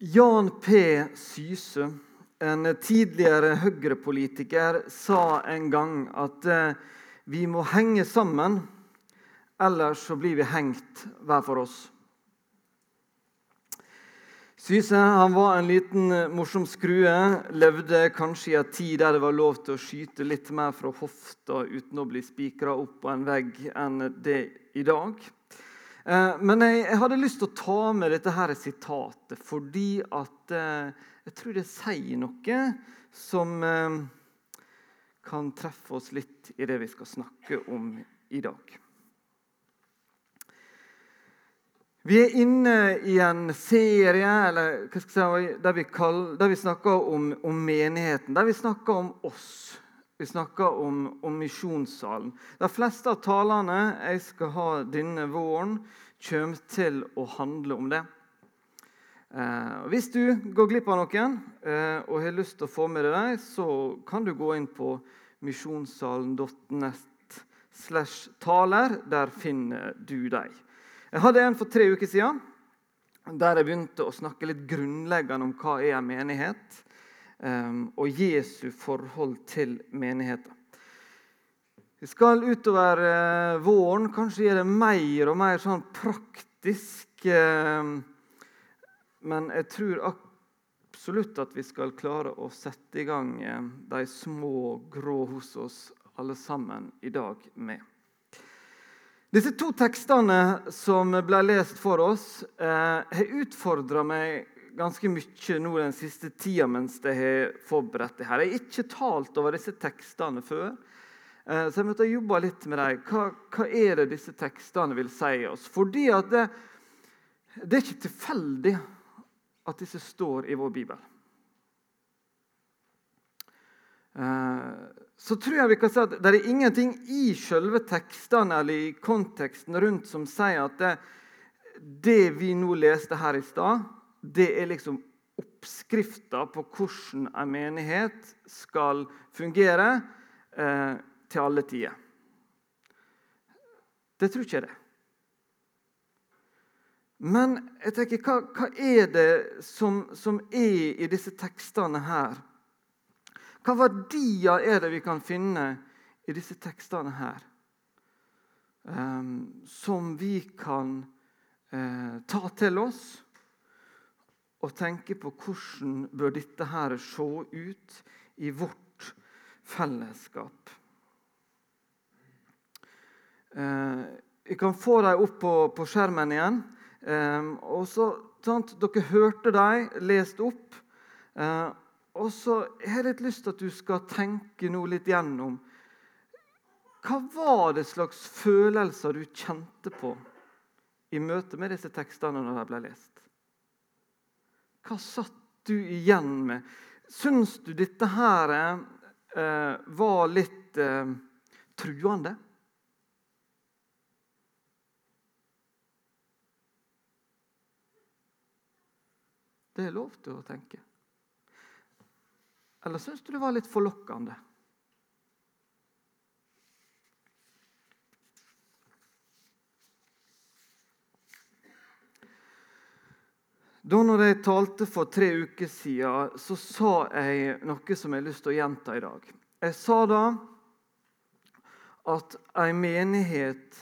Jan P. Syse, en tidligere Høyre-politiker, sa en gang at eh, vi må henge sammen, ellers så blir vi hengt hver for oss. Syse han var en liten eh, morsom skrue. Levde kanskje i en tid der det var lov til å skyte litt mer fra hofta uten å bli spikra opp på en vegg enn det i dag. Eh, men jeg, jeg, hadde lyst til å ta med dette her sitatet fordi at eh, jeg tror det sier noe som eh, kan treffe oss litt i det vi skal snakke om i dag. Vi er inne i en serie si, der, vi kaller, der, vi snakker om, om, menigheten, der vi snakker om oss. Vi snakker om, om misjonssalen. De fleste av talene jeg skal ha denne våren, kommer til å handle om det. Eh, hvis du går glipp av noen eh, og har lyst til å få med deg dem, så kan du gå inn på misjonssalen.nett slash taler. Der finner du dem. Jeg hadde en for tre uker siden der jeg begynte å snakke litt grunnleggende om hva er en menighet, og Jesu forhold til menigheten. Vi skal utover eh, våren kanskje gjøre det mer og mer sånn praktisk. Eh, men jeg tror absolutt at vi skal klare å sette i gang eh, de små grå hos oss alle sammen i dag med. Disse to tekstene som ble lest for oss, eh, har utfordra meg ganske mye nå den siste tida mens jeg har forberedt det her. Jeg har ikke talt over disse tekstene før. Eh, så jeg måtte jobbe litt med dem. Hva, hva, er det disse tekstene vil si oss? Fordi at det, det er ikke tilfeldig at disse står i vår bibel. Eh, så tror jeg vi kan si at det er ingenting i selve tekstene eller i konteksten rundt som sier at det, det vi nå leste her i stad, det er liksom oppskrifta på hvordan en menighet skal fungere. Eh, til alle tider. Det tror ikke jeg det. Men jeg tenker, hva, hva er det som, som, er i disse tekstene her? Hva verdier er det vi kan finne i disse tekstene her? Um, som vi kan uh, ta til oss og tenke på hvordan bør dette her se ut i vårt fellesskap. Vi jeg kan få dem opp på, på skjermen igjen. Eh, og så, sant, Dere hørte dem lest opp. Eh, og så har jeg litt lyst til at du skal tenke noe litt gjennom Hva var det slags følelser du kjente på i møte med disse tekstene når de ble lest? Hva satt du igjen med? Syns du dette her eh, var litt eh, truende? Det er lov til å tenke. Eller syns du det var litt forlokkende? Da når jeg talte for tre uker siden, så sa jeg noe som jeg har lyst til å gjenta i dag. Jeg sa da at en menighet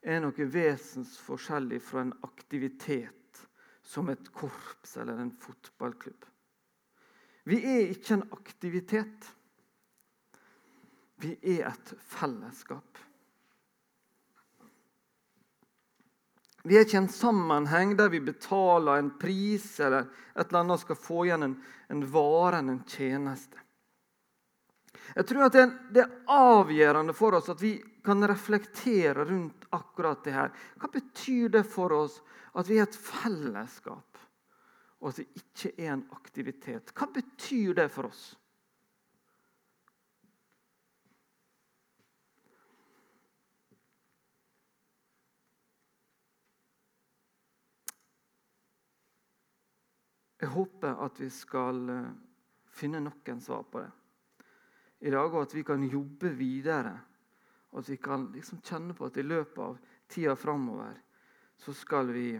er noe vesensforskjellig fra en aktivitet som et korps eller en fotballklubb. Vi er ikke en aktivitet. Vi er et fellesskap. Vi er ikke en sammenheng der vi betaler en pris eller et eller annet skal få igjen en, en vare en tjeneste. Jeg tror at det det er avgjørende for oss at vi kan reflektere rundt akkurat det her. Hva betyr det for oss at vi er et fellesskap, og at vi ikke er en aktivitet. Hva betyr det for oss? Jeg håper at vi skal eh, finne noen svar på det i dag, og at vi kan jobbe videre. Og at vi kan liksom kjenne på at i løpet av tida framover så skal vi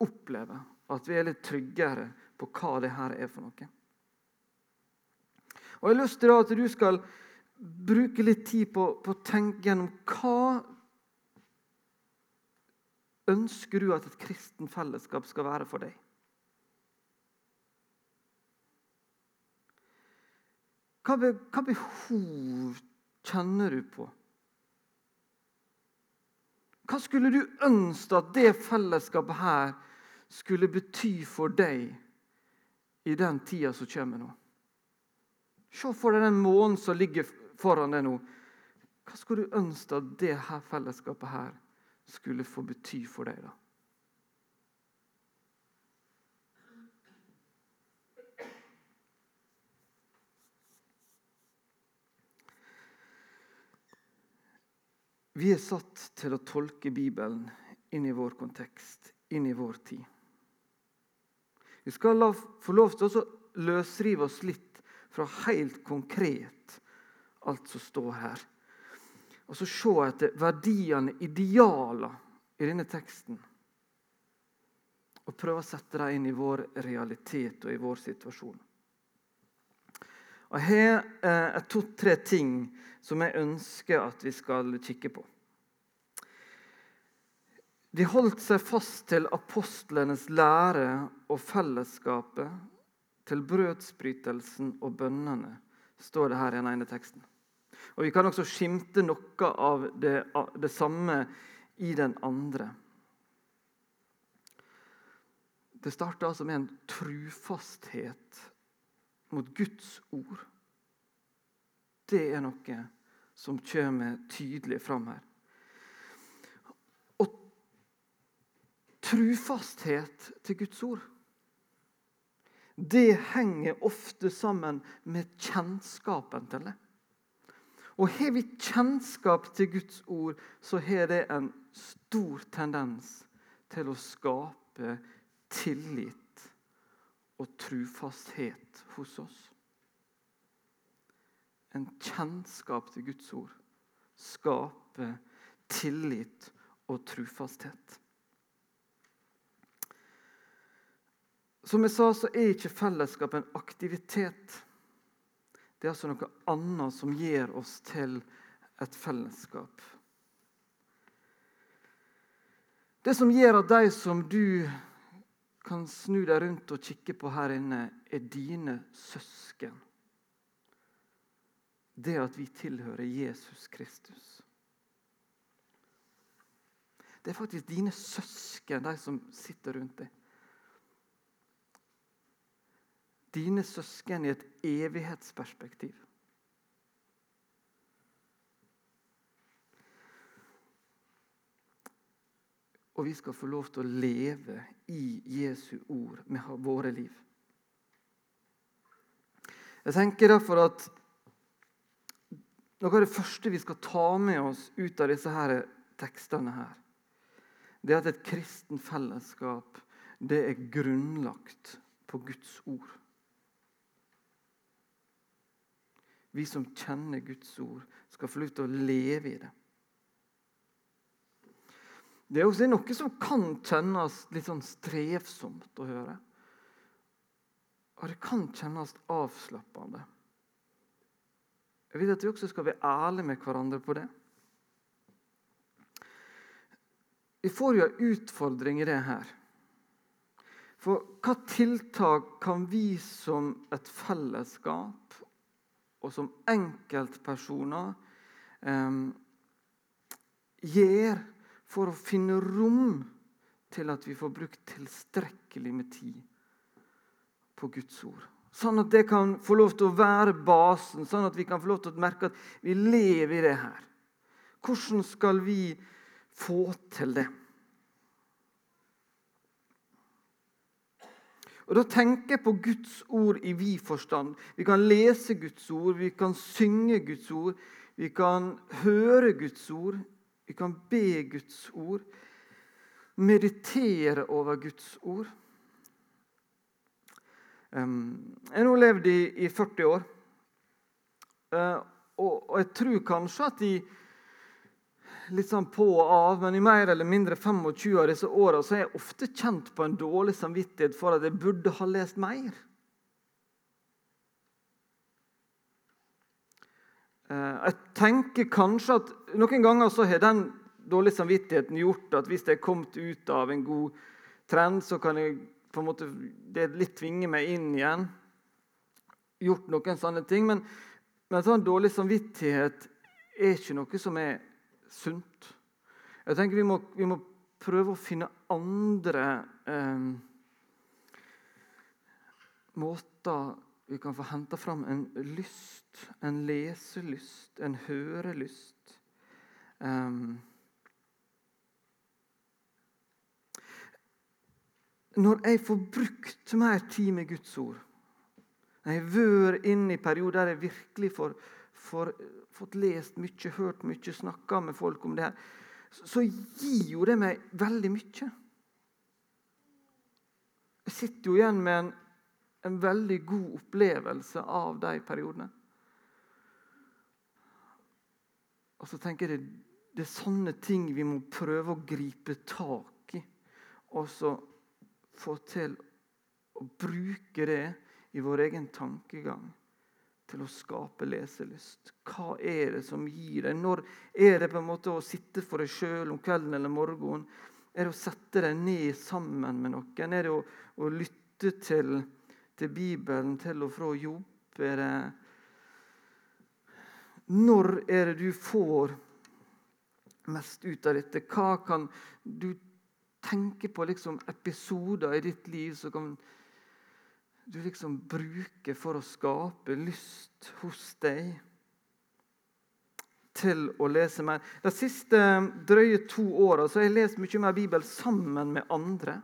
oppleve at vi er litt tryggere på hva det her er for noe. Og Jeg har lyst til at du skal bruke litt tid på, på å tenke gjennom hva ønsker du at et kristen fellesskap skal være for deg. Hva, be, hva behov kjenner du på? Hva skulle du ønske at det fellesskapet her skulle bety for deg i den tida som kommer nå? Se for deg den månen som ligger foran deg nå. Hva skulle du ønske at det her fellesskapet her skulle få bety for deg? da? Vi er satt til å tolke Bibelen inn i vår kontekst, inn i vår tid. Vi skal la, få lov til å løsrive oss litt fra helt konkret alt som står her. Og så se etter verdiene, idealene, i denne teksten. Og prøve å sette dem inn i vår realitet og i vår situasjon. Og Her eh, to-tre ting som jeg ønsker at vi skal kikke på. De holdt seg fast til apostlenes lære og fellesskapet, til brødsbrytelsen og bønnene, står det her i den ene teksten. Og Vi kan også skimte noe av det, det samme i den andre. Det starter altså med en trufasthet mot Guds ord. Det er noe som kommer tydelig fram her. Og trufasthet til Guds ord det henger ofte sammen med kjennskapen til det. Og Har vi kjennskap til Guds ord, så har det en stor tendens til å skape tillit og trufasthet hos oss. En kjennskap til Guds ord skaper tillit og trufasthet. Som jeg sa, så er ikke fellesskap en aktivitet. Det er altså noe annet som gjør oss til et fellesskap. Det som gjør at de som du kan snu deg rundt og kikke på her inne, er dine søsken. Det at vi tilhører Jesus Kristus. Det er faktisk dine søsken, de som sitter rundt deg. Dine søsken i et evighetsperspektiv. Og vi skal få lov til å leve i Jesu ord med våre liv. Jeg tenker derfor at noe av det første vi skal ta med oss ut av disse her tekstene, her, det er at et kristen fellesskap det er grunnlagt på Guds ord. Vi som kjenner Guds ord, skal få lov til å leve i det. Det er også noe som kan kjennes litt sånn strevsomt å høre. Og det kan kjennes avslappende. Jeg vil at vi også skal være ærlige med hverandre på det. Vi får jo en utfordring i det her. For hva tiltak kan vi som et fellesskap og som enkeltpersoner eh, gjøre for å finne rom til at vi får brukt tilstrekkelig med tid på Guds ord. Sånn at det kan få lov til å være basen, sånn at vi kan få lov til å merke at vi lever i det her. Hvordan skal vi få til det? Og Da tenker jeg på Guds ord i vid forstand. Vi kan lese Guds ord, vi kan synge Guds ord, vi kan høre Guds ord, vi kan be Guds ord, meditere over Guds ord. Jeg har nå levd i, i 40 år, eh, og, jeg tror kanskje at i litt sånn på og av, men i mer eller mindre 25 av disse åra har jeg ofte kjent på en dårlig samvittighet for at jeg burde ha lest mer. Jeg tenker kanskje at Noen ganger så har den dårlige samvittigheten gjort at hvis jeg er kommet ut av en god trend, så kan jeg på en måte, det litt tvinge meg inn igjen. Gjort noen sånne ting. Men, men sånn dårlig samvittighet er ikke noe som er sunt. Jeg tenker Vi må, vi må prøve å finne andre eh, måter vi kan få hente fram en lyst, en leselyst, en hørelyst. Um, når jeg får brukt mer tid med Guds ord, når jeg har vært inne i perioder der jeg virkelig får, får, fått lest mye, hørt mye, snakka med folk om det her, så gir jo det meg veldig mye. Jeg sitter jo igjen med en, en veldig god opplevelse av de periodene. Og så tenker jeg det, er sånne ting vi må prøve å gripe tak i. Og så få til å bruke det i vår egen tankegang til å skape leselyst. Hva er det som gir deg? Når er det på en måte å sitte for deg sjøl om kvelden eller morgenen? Er det å sette deg ned sammen med noen? Er det å, å lytte til, til, Bibelen til og fra jobb? Er det Når er det du får mest ut av dette? Hva kan du tenke på liksom episoder i ditt liv som kan du liksom bruke for å skape lyst hos deg til å lese mer. De siste drøye to åra har jeg lest mye mer Bibel sammen med andre.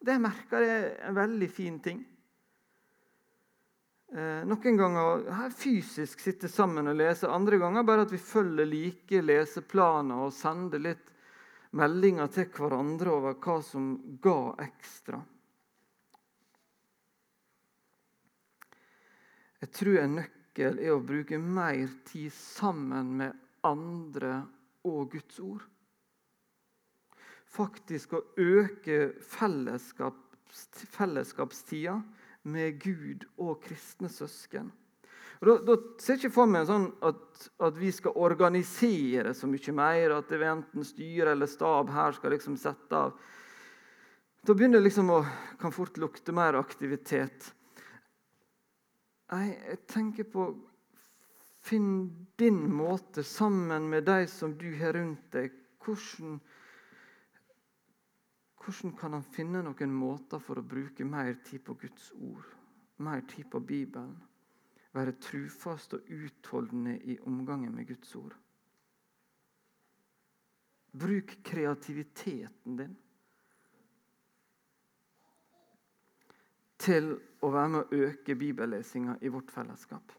Det merker jeg er en veldig fin ting. Eh, noen ganger her fysisk sitte sammen og lese, andre ganger bare at vi følger like leseplaner og sender litt meldinger til hverandre over hva som ga ekstra. Jeg tror en nøkkel er å bruke mer tid sammen med andre og Guds ord. Faktisk å øke fellesskaps, fellesskapstida med Gud og kristne søsken. Og da, da ser jeg ikke for meg sånn at, at, vi skal organisere så mye mer. At det enten styre eller stab her skal liksom sette av. Da begynner det liksom å kan fort lukte mer aktivitet. Nei, jeg tenker på Finn din måte sammen med de som du har rundt deg. Hvordan, hvordan kan han finne noen måter for å bruke mer tid på Guds ord? Mer tid på Bibelen? være trufast og utholdende i omgangen med Guds ord. Bruk kreativiteten din til å være med å øke bibellesinga i vårt fellesskap.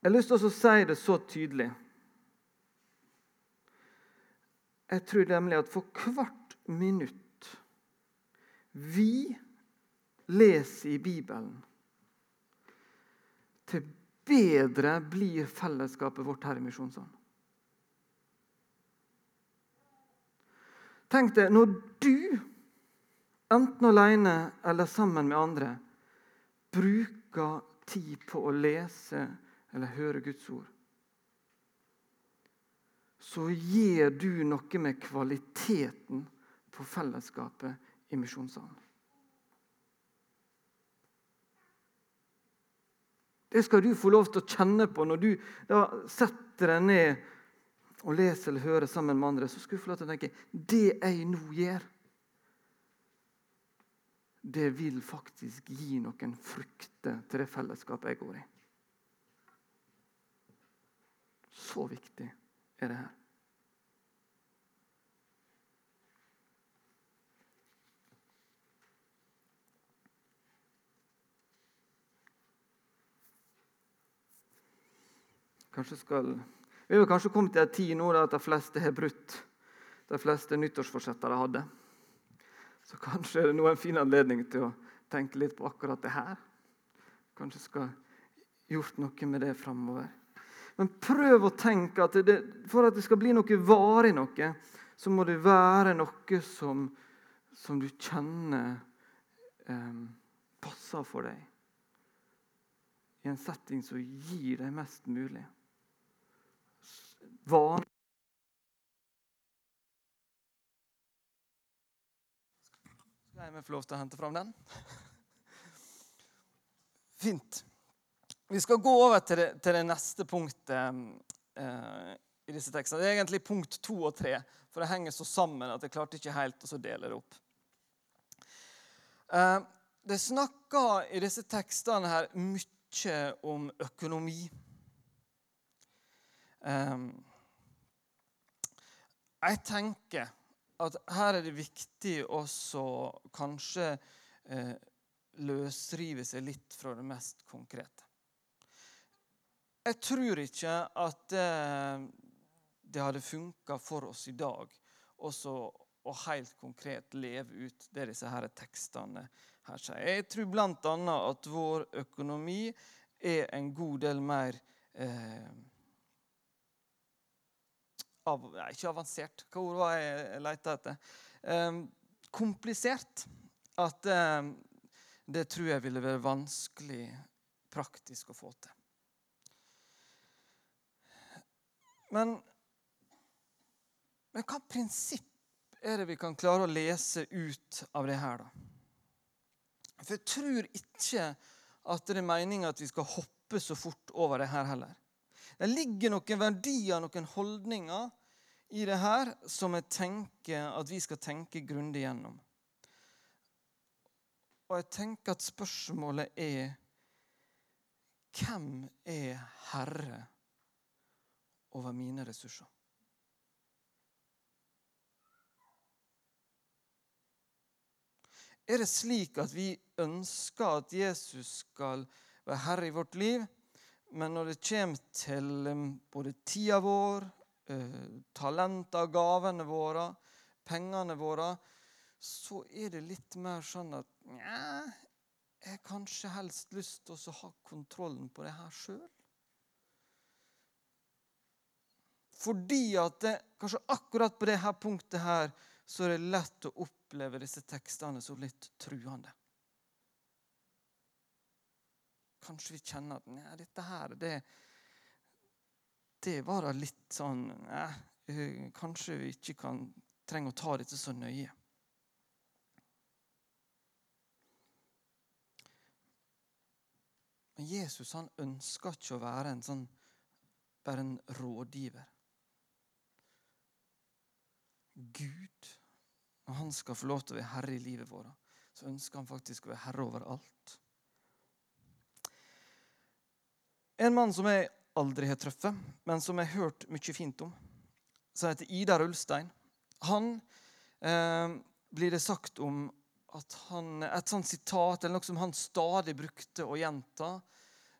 Jeg har lyst til å si det så tydelig. Jeg tror nemlig at for hvert minutt vi leser i Bibelen, til bedre blir fellesskapet vårt her i Misjonssalen. Tenk deg når du, enten alene eller sammen med andre, bruker tid på å lese eller høre Guds ord, så gir du noe med kvaliteten på fellesskapet i misjonssalen. Det skal du få lov til å kjenne på når du setter deg ned og leser eller hører sammen med andre. Så skal du få lov til å tenke det jeg nå gjør, det vil faktisk gi noen frukter til det fellesskapet jeg går i. Så viktig er det her. Kanskje skal, vi har kanskje kommet til en tid nå at de fleste har brutt de fleste nyttårsforsetter de hadde. Så kanskje er det nå en fin anledning til å tenke litt på akkurat det her. Kanskje skal gjort noe med det framover. Men prøv å tenke at det, for at det skal bli noe varig noe, så må det være noe som, som du kjenner eh, passer for deg. I en setting som gir deg mest mulig. Van Skal jeg få lov til å hente fram den? Fint. Vi skal gå over til det, til det neste punktet eh, i disse tekstene. Det er egentlig punkt to og tre, for det henger så sammen at jeg klarte ikke helt å dele det opp. Eh, det snakker i disse tekstene her mye om økonomi. Eh, jeg tenker at her er det viktig også kanskje eh, løsrive seg litt fra det mest konkrete. Jeg tror ikke at eh, det hadde funka for oss i dag også å helt konkret leve ut det disse her tekstene her sier. Jeg tror bl.a. at vår økonomi er en god del mer eh, av, nei, Ikke avansert, hva ord var jeg leita etter? Um, komplisert. At um, det tror jeg ville være vanskelig praktisk å få til. Men, men hva prinsipp er det vi kan klare å lese ut av det her, da? For jeg tror ikke at det er meninga at vi skal hoppe så fort over det her heller. Det ligger noen verdier, noen holdninger, i det her som jeg tenker at vi skal tenke grundig gjennom. Og jeg tenker at spørsmålet er Hvem er herre over mine ressurser? Er det slik at vi ønsker at Jesus skal være herre i vårt liv, men når det kommer til um, både tida vår, talenta talenter, gavene våre, pengene våre, så er det litt mer sånn at Nja, jeg har kanskje helst lyst til å ha kontrollen på det her sjøl. Fordi at det, kanskje akkurat på dette punktet her, så er det lett å oppleve disse tekstene som litt truende. Kanskje vi kjenner at nei, dette her, det, det var da litt sånn nei, eh, Kanskje vi ikke kan, trenger å ta dette så nøye. Men Jesus han ønsker ikke å være en sånn, bare en rådgiver. Gud, når han skal få lov til å være herre i livet vårt, så ønsker han faktisk å være herre over alt. En mann som jeg aldri har truffet, men som jeg har hørt mye fint om, som heter Idar Ulstein. Han eh, blir det sagt om at han, Et sånt sitat eller noe som han stadig brukte å gjenta,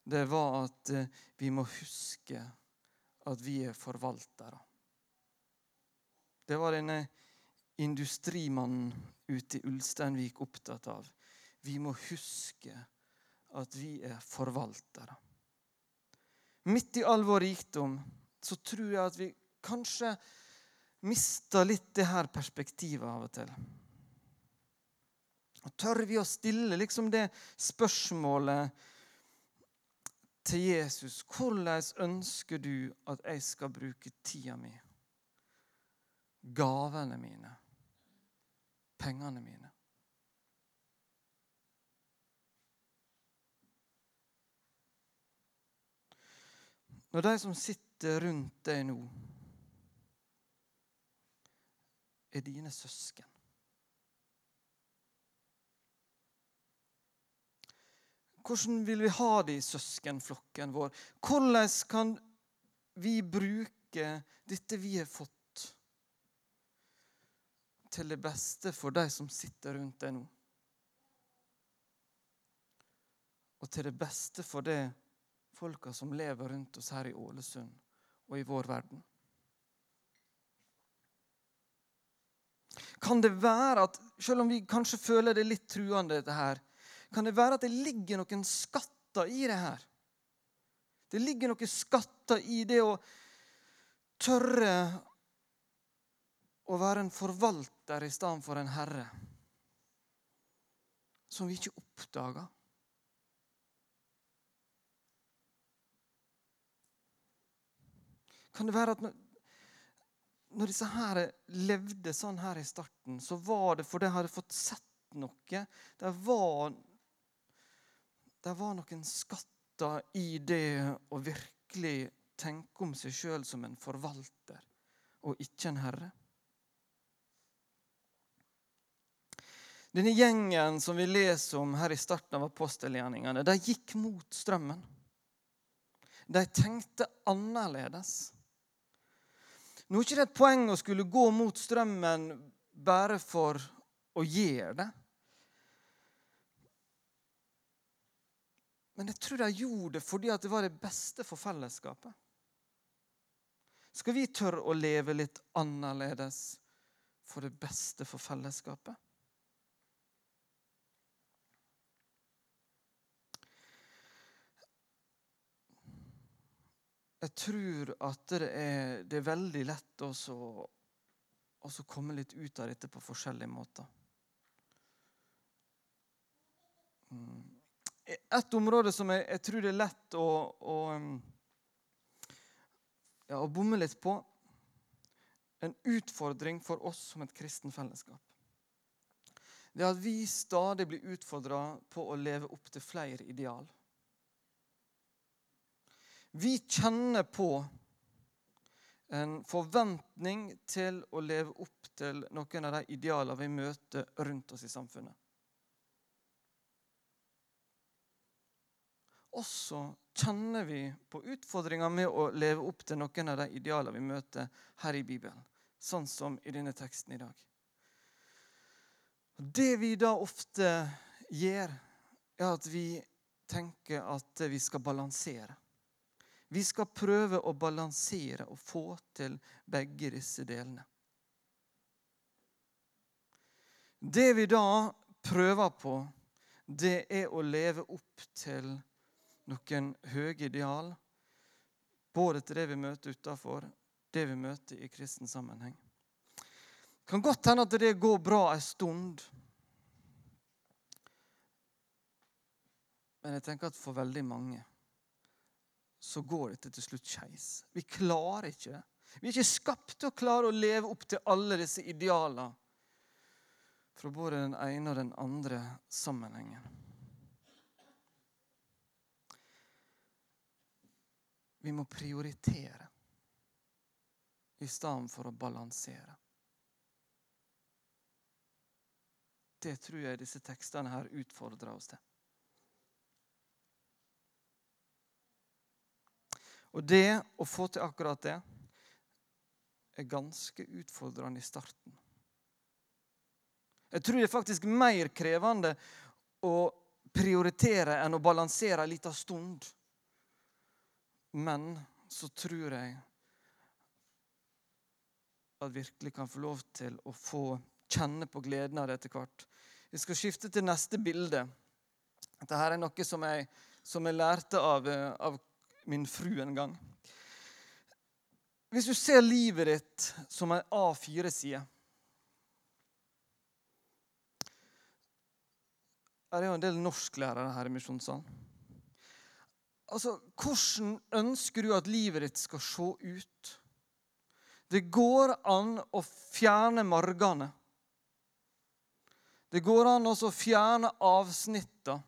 det var at eh, vi må huske at vi er forvaltere. Det var denne industrimannen ute i Ulsteinvik opptatt av. Vi må huske at vi er forvaltere. Midt i all vår rikdom så tror jeg at vi kanskje mister litt det her perspektivet av og til. Og Tør vi å stille liksom det spørsmålet til Jesus Hvordan ønsker du at jeg skal bruke tida mi, gavene mine, pengene mine? Når de som sitter rundt deg nå, er dine søsken Hvordan vil vi ha det i søskenflokken vår? Hvordan kan vi bruke dette vi har fått, til det beste for de som sitter rundt deg nå? Og til det beste for det folka som lever rundt oss her i Ålesund og i vår verden. Kan det være at, selv om vi kanskje føler det litt truende, dette her, kan det være at det ligger noen skatter i det her? Det ligger noen skatter i det å tørre å være en forvalter i stedet for en herre. Som vi ikke oppdager. Kan det være at når, disse her levde sånn her i starten, så var det fordi de hadde fått sett noe. Det var, det var noen skatter i det å virkelig tenke om seg sjøl som en forvalter og ikke en herre. Denne gjengen som vi leser om her i starten av apostelgjerningene, de gikk mot strømmen. De tenkte annerledes. Nå er det ikke et poeng å skulle gå mot strømmen bare for å gjøre det. Men jeg tror de gjorde det fordi det var det beste for fellesskapet. Skal vi tørre å leve litt annerledes for det beste for fellesskapet? Jeg tror at det er, det er veldig lett å komme litt ut av dette på forskjellige måter. Mm. Et område som jeg, jeg, tror det er lett å, å, ja, å bomme litt på. En utfordring for oss som et kristen fellesskap. Det er at vi stadig blir utfordra på å leve opp til flere ideal. Vi kjenner på en forventning til å leve opp til noen av de idealene vi møter rundt oss i samfunnet. Også kjenner vi på utfordringer med å leve opp til noen av de idealene vi møter her i Bibelen, sånn som i denne teksten i dag. Det vi da ofte gjør, er at vi tenker at vi skal balansere. Vi skal prøve å balansere og få til begge disse delene. Det vi da prøver på, det er å leve opp til noen høye ideal. Både til det vi møter utafor, det vi møter i kristen sammenheng. Det kan godt hende at det går bra en stund. Men jeg tenker at for veldig mange så går dette til slutt skeis. Vi klarer ikke. Vi er ikke skapt til å klare å leve opp til alle disse idealene fra både den ene og den andre sammenhengen. Vi må prioritere i stedet for å balansere. Det tror jeg disse tekstene her utfordrer oss til. Og det å få til akkurat det er ganske utfordrende i starten. Jeg tror det er faktisk mer krevende å prioritere enn å balansere en liten stund. Men så tror jeg at virkelig kan få lov til å få kjenne på gleden av det etter hvert. Vi skal skifte til neste bilde. Dette er noe som jeg, som jeg lærte av, av min fru en gang. Hvis du ser livet ditt som en A4-side jeg er jo en del norsklærere her i Misjonssalen. Altså, Hvordan ønsker du at livet ditt skal se ut? Det går an å fjerne margene. Det går an å fjerne avsnitta.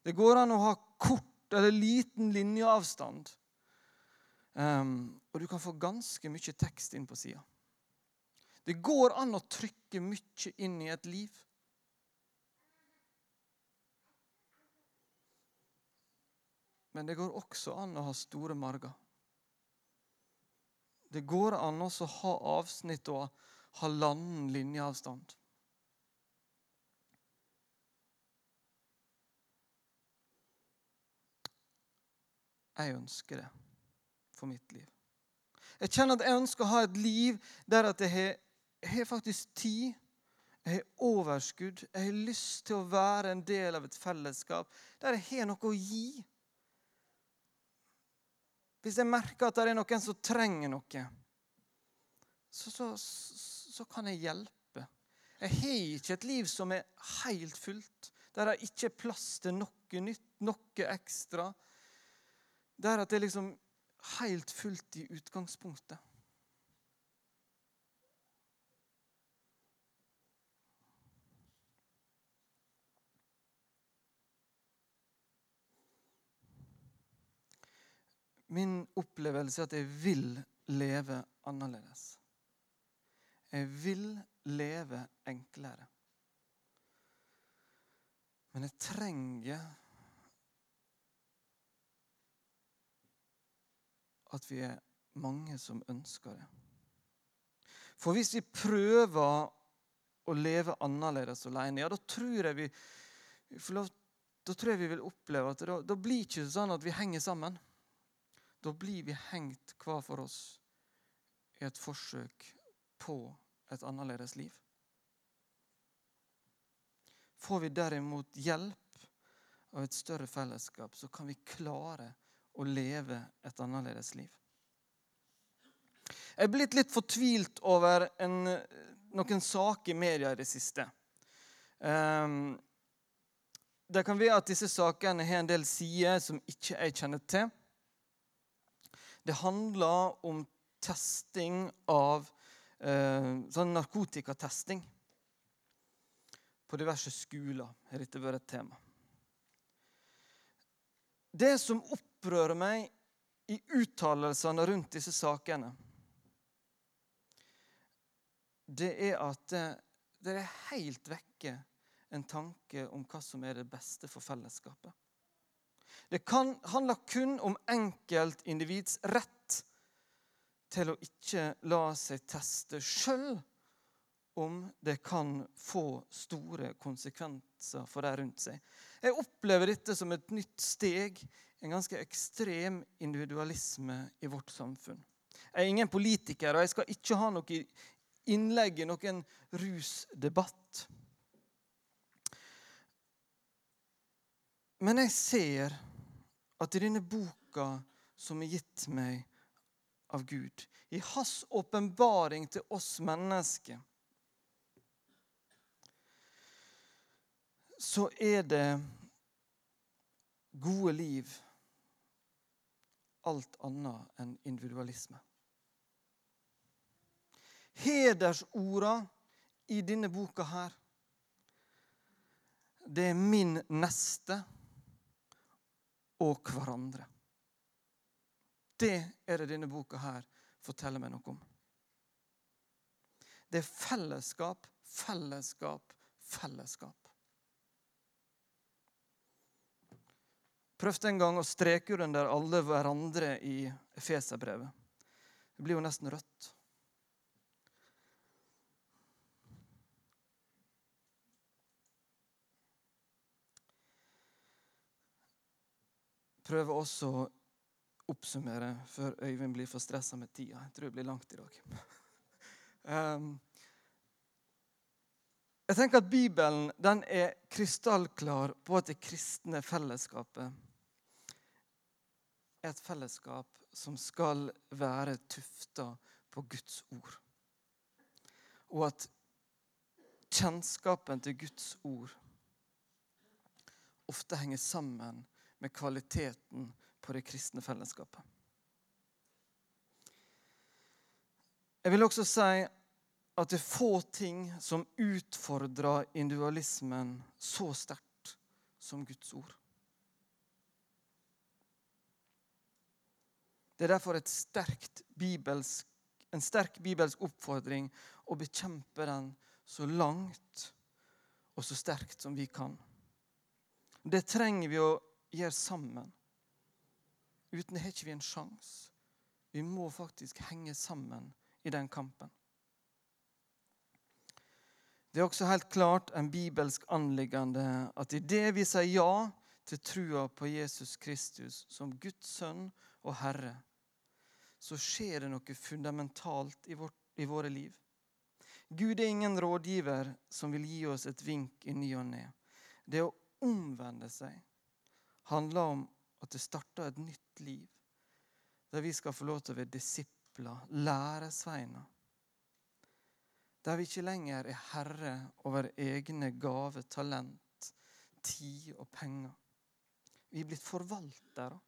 Det går an å ha kort eller liten linjeavstand. Um, og du kan få ganske mye tekst inn på sida. Det går an å trykke mye inn i et liv. Men det går også an å ha store marger. Det går an å ha avsnitt og halvannen linjeavstand. Jeg ønsker det for mitt liv. Jeg kjenner at jeg ønsker å ha et liv der at jeg har, jeg har faktisk tid. Jeg har overskudd. Jeg har lyst til å være en del av et fellesskap der jeg har noe å gi. Hvis jeg merker at det er noen som trenger noe, så, så, så kan jeg hjelpe. Jeg har ikke et liv som er helt fullt, der det ikke er plass til noe nytt, noe ekstra. Der at det er liksom helt fullt i utgangspunktet. Min opplevelse er at jeg vil leve annerledes. Jeg vil leve enklere. Men jeg trenger at vi er mange som ønsker det. For hvis vi prøver å leve annerledes alene, ja, da tror jeg vi, da tror jeg vi vil oppleve at da, da blir ikke sånn at vi henger sammen. Da blir vi hengt hver for oss i et forsøk på et annerledes liv. Får vi derimot hjelp av et større fellesskap, så kan vi klare å leve et annerledes liv. Jeg er blitt litt fortvilt over en, noen saker i media i det siste. Um, det kan være at disse sakene har en del sider som ikke jeg kjenner til. Det handler om testing av uh, sånn narkotikatesting. På diverse skoler har dette vært et tema. Det som opprører meg i uttalelsene rundt disse sakene, det er at det, det er helt vekke en tanke om hva som er det beste for fellesskapet. Det kan, handler kun om enkeltindivids rett til å ikke la seg teste sjøl om det kan få store konsekvenser for de rundt seg. Jeg opplever dette som et nytt steg, en ganske ekstrem individualisme i vårt samfunn. Jeg er ingen politiker, og jeg skal ikke ha noe innlegg i noen rusdebatt. Men jeg ser at i denne boka som er gitt meg av Gud, i hans åpenbaring til oss mennesker, så er det gode liv alt annet enn individualisme. Hedersorda i denne boka her, det er min neste og hverandre. Det er det denne boka her forteller meg noe om. Det er fellesskap, fellesskap, fellesskap. Prøvde en gang å streke under alle hverandre i Efeserbrevet. Det blir jo nesten rødt. prøver også å oppsummere før Øyvind blir for stressa med tida. Jeg tror det blir langt i dag. um, jeg tenker at Bibelen den er krystallklar på at det kristne fellesskapet er et fellesskap som skal være tufta på Guds ord. Og at kjennskapen til Guds ord ofte henger sammen med kvaliteten på det kristne fellesskapet. Jeg vil også si at det er få ting som utfordrer individualismen så sterkt som Guds ord. Det er derfor bibelsk, en sterk bibelsk oppfordring å bekjempe den så langt og så sterkt som vi kan. Det trenger vi å gjøre sammen. Uten det har ikke vi en sjanse. Vi må faktisk henge sammen i den kampen. Det er også helt klart en bibelsk anliggende at idet vi sier ja til trua på Jesus Kristus som Guds sønn og Herre, så skjer det noe fundamentalt i, vårt, i våre liv. Gud er ingen rådgiver som vil gi oss et vink i ny og ne. Det å omvende seg handler om at det starter et nytt liv. der vi skal få lov til å være disipler, læresveiner. Der vi ikke lenger er herre over egne gaver, talent, tid og penger. Vi er blitt forvaltere.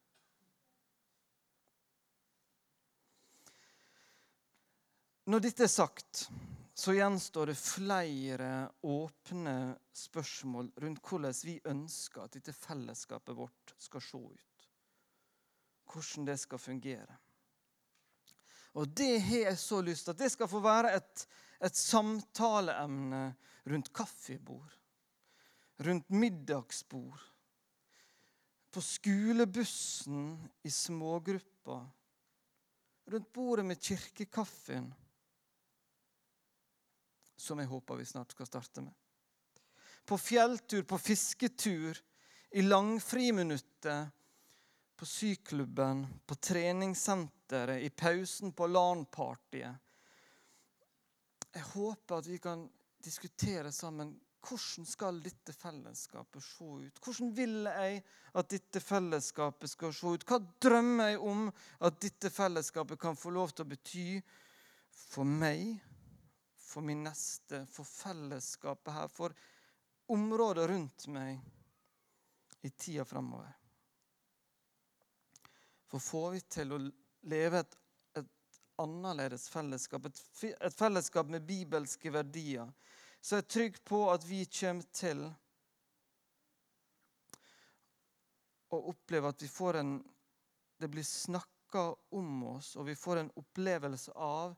Når dette er sagt, så gjenstår det flere åpne spørsmål rundt hvordan vi ønsker at dette fellesskapet vårt skal se ut. Hvordan det skal fungere. Og det har jeg så lyst til at det skal få være et, et samtaleemne rundt kaffebord, rundt middagsbord, på skolebussen i smågrupper, rundt bordet med kirkekaffen som jeg håper vi snart skal starte med. På fjelltur, på fisketur, i langfriminuttet, på syklubben, på treningssenteret, i pausen på LAN-partyet. Jeg håper at vi kan diskutere sammen hvordan skal dette fellesskapet se ut? Hvordan vil jeg at dette fellesskapet skal se ut? Hva drømmer jeg om at dette fellesskapet kan få lov til å bety for meg for min neste, for fellesskapet her, for området rundt meg i tida framover. For får vi til å leve et, et annerledes fellesskap, et, et, fellesskap med bibelske verdier, så er jeg trygg på at vi kommer til å oppleve at vi får en Det blir snakka om oss, og vi får en opplevelse av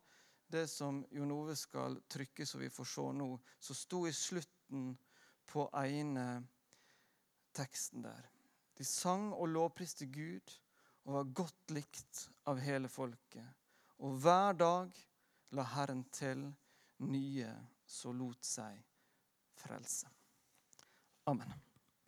det som Jon Ove skal trykke, så vi får se nå, som sto i slutten på ene teksten der. De sang og lovpriste Gud og var godt likt av hele folket. Og hver dag la Herren til nye som lot seg frelse. Amen.